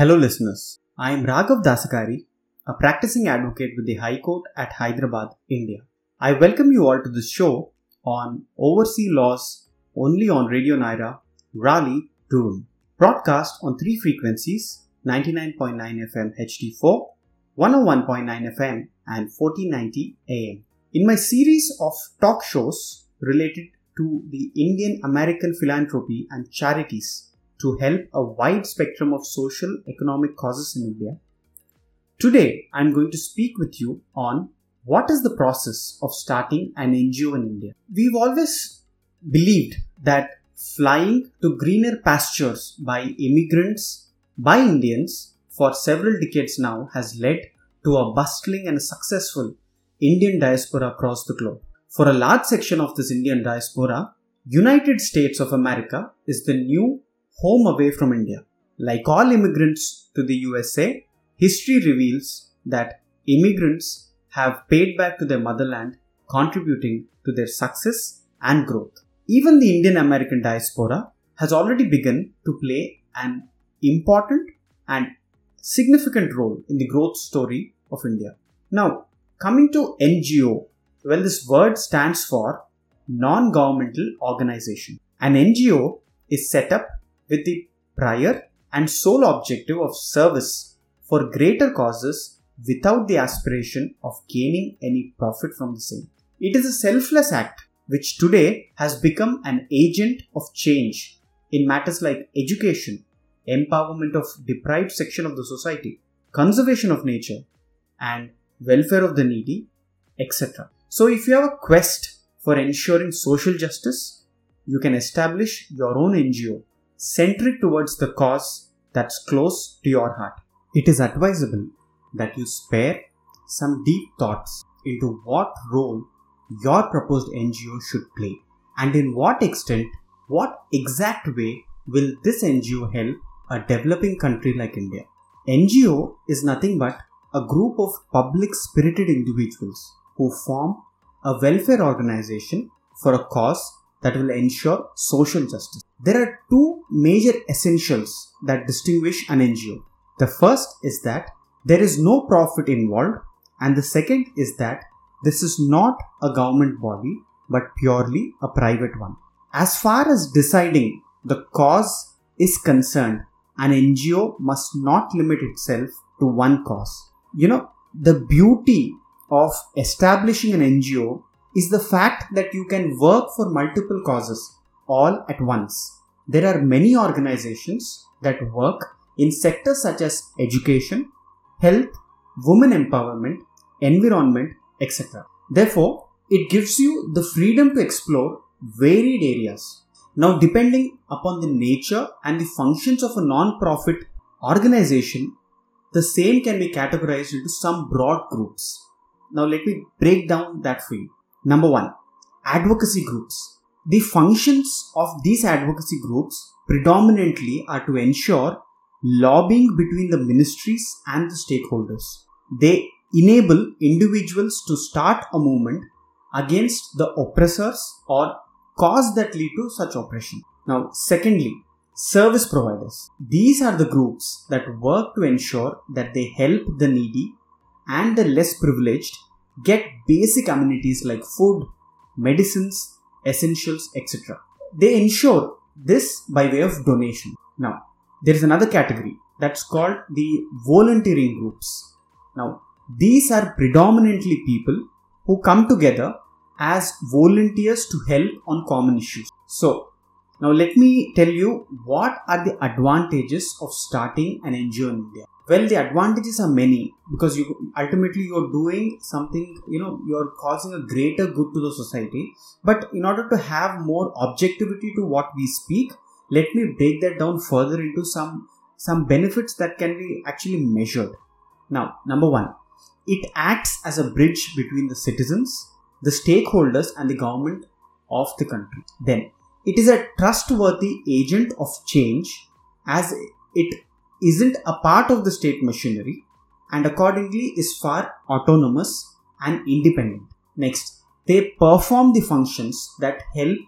Hello, listeners. I am Raghav Dasagiri, a practicing advocate with the High Court at Hyderabad, India. I welcome you all to this show on overseas laws only on Radio Nyra, Raleigh, Durham. Broadcast on three frequencies 99.9 FM HD4, 101.9 FM, and 1490 AM. In my series of talk shows related to the Indian American philanthropy and charities to help a wide spectrum of social economic causes in India. Today, I'm going to speak with you on what is the process of starting an NGO in India. We've always believed that flying to greener pastures by immigrants, by Indians, for several decades now has led to a bustling and successful Indian diaspora across the globe. For a large section of this Indian diaspora, United States of America is the new home away from India. Like all immigrants to the USA, history reveals that immigrants have paid back to their motherland, contributing to their success and growth. Even the Indian American diaspora has already begun to play an important and significant role in the growth story of India. Now, coming to NGO, well, this word stands for non governmental organization. An NGO is set up with the prior and sole objective of service for greater causes without the aspiration of gaining any profit from the same. It is a selfless act which today has become an agent of change in matters like education, empowerment of deprived section of the society, conservation of nature, and welfare of the needy, etc. So, if you have a quest for ensuring social justice, you can establish your own NGO centric towards the cause that's close to your heart. It is advisable that you spare some deep thoughts into what role your proposed NGO should play and in what extent, what exact way will this NGO help a developing country like India. NGO is nothing but a group of public spirited individuals who form a welfare organization for a cause that will ensure social justice. There are two major essentials that distinguish an NGO. The first is that there is no profit involved, and the second is that this is not a government body but purely a private one. As far as deciding the cause is concerned, an NGO must not limit itself to one cause. You know, the beauty of establishing an NGO is the fact that you can work for multiple causes all at once. There are many organizations that work in sectors such as education, health, women empowerment, environment, etc. Therefore, it gives you the freedom to explore varied areas. Now, depending upon the nature and the functions of a non-profit organization, the same can be categorized into some broad groups. Now, let me break down that for you. Number one, advocacy groups. The functions of these advocacy groups predominantly are to ensure lobbying between the ministries and the stakeholders. They enable individuals to start a movement against the oppressors or cause that lead to such oppression. Now, secondly, service providers. These are the groups that work to ensure that they help the needy and the less privileged get basic amenities like food, medicines, essentials, etc. They ensure this by way of donation. Now, there is another category that's called the volunteering groups. Now, these are predominantly people who come together as volunteers to help on common issues. So, now let me tell you what are the advantages of starting an NGO in India well the advantages are many because you ultimately you're doing something you know you're causing a greater good to the society. But in order to have more objectivity to what we speak let me break that down further into some some benefits that can be actually measured. Now number 1 it acts as a bridge between the citizens the stakeholders and the government of the country. Then it is a trustworthy agent of change as it isn't a part of the state machinery and accordingly is far autonomous and independent. Next, they perform the functions that help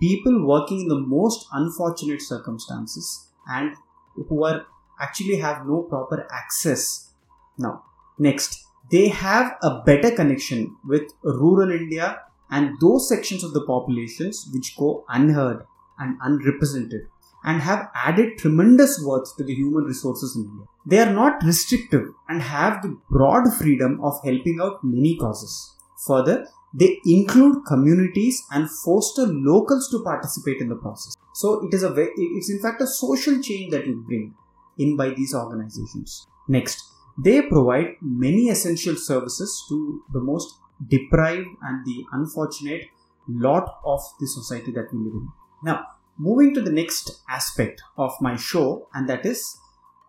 people working in the most unfortunate circumstances and who are actually have no proper access now. Next, they have a better connection with rural India and those sections of the populations which go unheard and unrepresented and have added tremendous worth to the human resources in India. They are not restrictive and have the broad freedom of helping out many causes. Further, they include communities and foster locals to participate in the process. So it is a very, it's in fact a social change that you bring in by these organizations. Next, they provide many essential services to the most deprived and the unfortunate lot of the society that we live in. Now, moving to the next aspect of my show, and that is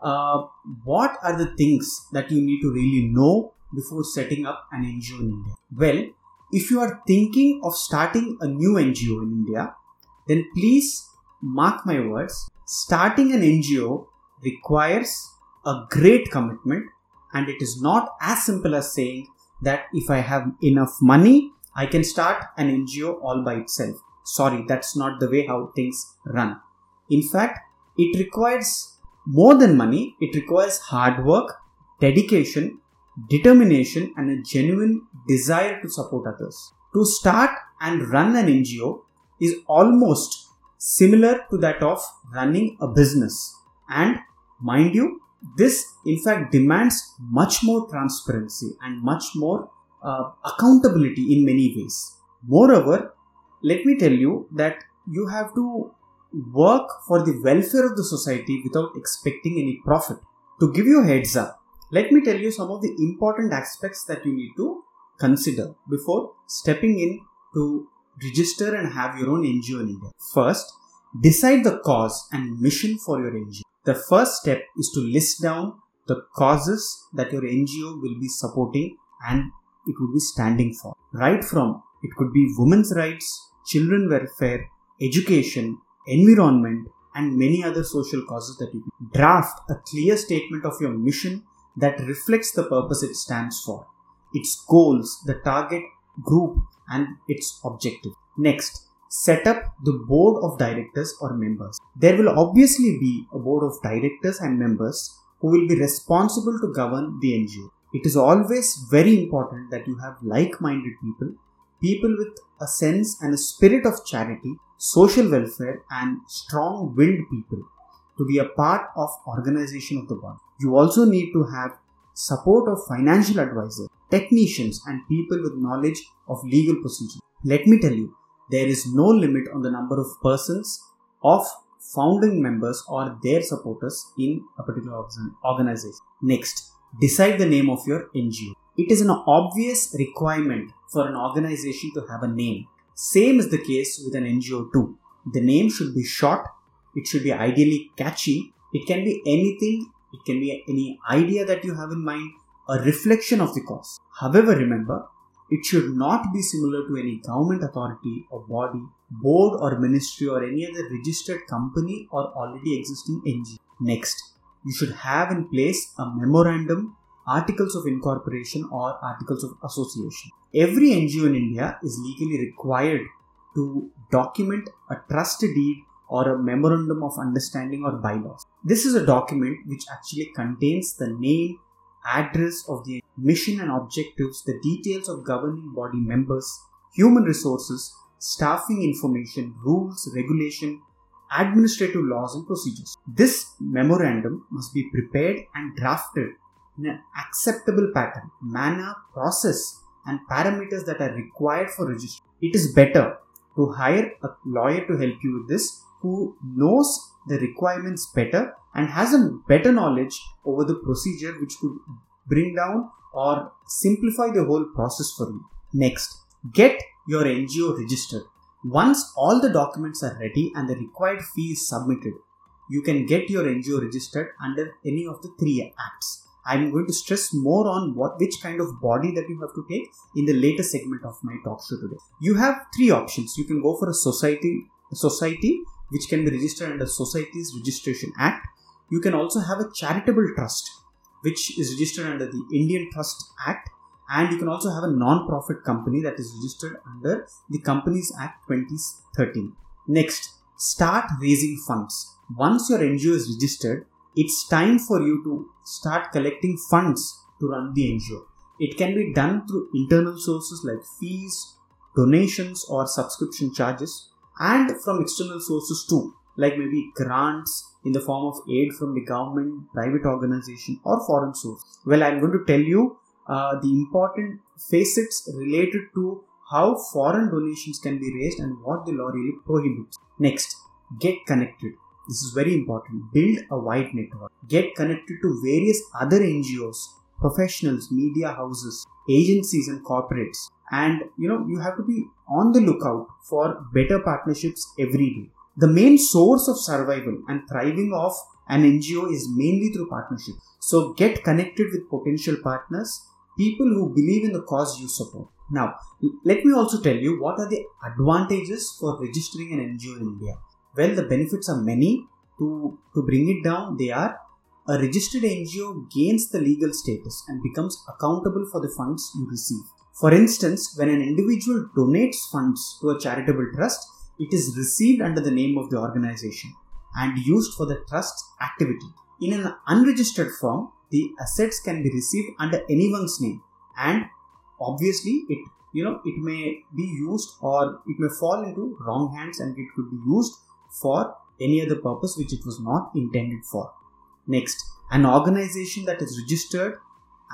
uh, what are the things that you need to really know before setting up an NGO in India? Well, if you are thinking of starting a new NGO in India, then please mark my words, starting an NGO requires a great commitment, and it is not as simple as saying that if I have enough money, I can start an NGO all by itself. Sorry, that's not the way how things run. In fact, it requires more than money, it requires hard work, dedication, determination, and a genuine desire to support others. To start and run an NGO is almost similar to that of running a business. And mind you, this in fact demands much more transparency and much more uh, accountability in many ways. Moreover, let me tell you that you have to work for the welfare of the society without expecting any profit. To give you a heads up, let me tell you some of the important aspects that you need to consider before stepping in to register and have your own NGO in India. First, decide the cause and mission for your NGO. The first step is to list down the causes that your NGO will be supporting and it will be standing for. Right from it could be women's rights, children welfare, education, environment, and many other social causes that you can draft a clear statement of your mission that reflects the purpose it stands for, its goals, the target group, and its objective. Next, set up the board of directors or members. There will obviously be a board of directors and members who will be responsible to govern the NGO. It is always very important that you have like minded people people with a sense and a spirit of charity, social welfare, and strong willed people to be a part of organization of the body. You also need to have support of financial advisors, technicians, and people with knowledge of legal procedure. Let me tell you, there is no limit on the number of persons of founding members or their supporters in a particular organization. Next, decide the name of your NGO. It is an obvious requirement for an organization to have a name. Same is the case with an NGO too. The name should be short, it should be ideally catchy, it can be anything, it can be any idea that you have in mind, a reflection of the cause. However, remember, it should not be similar to any government authority or body, board or ministry or any other registered company or already existing NGO. Next, you should have in place a memorandum articles of incorporation or articles of association. Every NGO in India is legally required to document a trust deed or a memorandum of understanding or bylaws. This is a document which actually contains the name, address of the mission and objectives, the details of governing body members, human resources, staffing information, rules, regulation, administrative laws and procedures. This memorandum must be prepared and drafted in an acceptable pattern, manner, process, and parameters that are required for registration. It is better to hire a lawyer to help you with this who knows the requirements better and has a better knowledge over the procedure which could bring down or simplify the whole process for you. Next, get your NGO registered. Once all the documents are ready and the required fee is submitted, you can get your NGO registered under any of the three acts. I'm going to stress more on what which kind of body that you have to take in the later segment of my talk show today. You have three options. You can go for a society a society which can be registered under Societies Registration Act. You can also have a charitable trust which is registered under the Indian Trust Act and you can also have a non-profit company that is registered under the Companies Act 2013. Next, start raising funds. Once your NGO is registered, it's time for you to start collecting funds to run the NGO. It can be done through internal sources like fees, donations, or subscription charges, and from external sources too, like maybe grants in the form of aid from the government, private organization, or foreign source. Well, I'm going to tell you uh, the important facets related to how foreign donations can be raised and what the law really prohibits. Next, get connected. This is very important. Build a wide network. Get connected to various other NGOs, professionals, media houses, agencies, and corporates. And you know, you have to be on the lookout for better partnerships every day. The main source of survival and thriving of an NGO is mainly through partnership. So get connected with potential partners, people who believe in the cause you support. Now, let me also tell you what are the advantages for registering an NGO in India. Well, the benefits are many. To, to bring it down, they are a registered NGO gains the legal status and becomes accountable for the funds you receive. For instance, when an individual donates funds to a charitable trust, it is received under the name of the organization and used for the trust's activity. In an unregistered form, the assets can be received under anyone's name and obviously it you know it may be used or it may fall into wrong hands and it could be used for any other purpose which it was not intended for. Next, an organization that is registered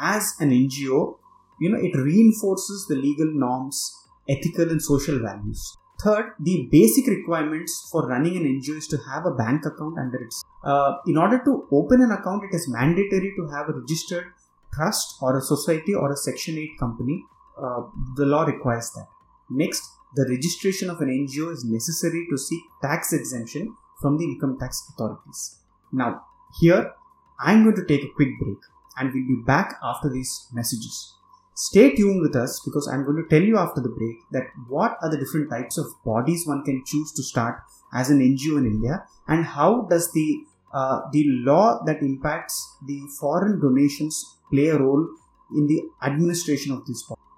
as an NGO, you know, it reinforces the legal norms, ethical and social values. Third, the basic requirements for running an NGO is to have a bank account under its. Uh, in order to open an account, it is mandatory to have a registered trust or a society or a Section 8 company. Uh, the law requires that. Next, the registration of an NGO is necessary to seek tax exemption from the income tax authorities. Now, here I'm going to take a quick break and we'll be back after these messages. Stay tuned with us because I'm going to tell you after the break that what are the different types of bodies one can choose to start as an NGO in India and how does the uh, the law that impacts the foreign donations play a role in the administration of body.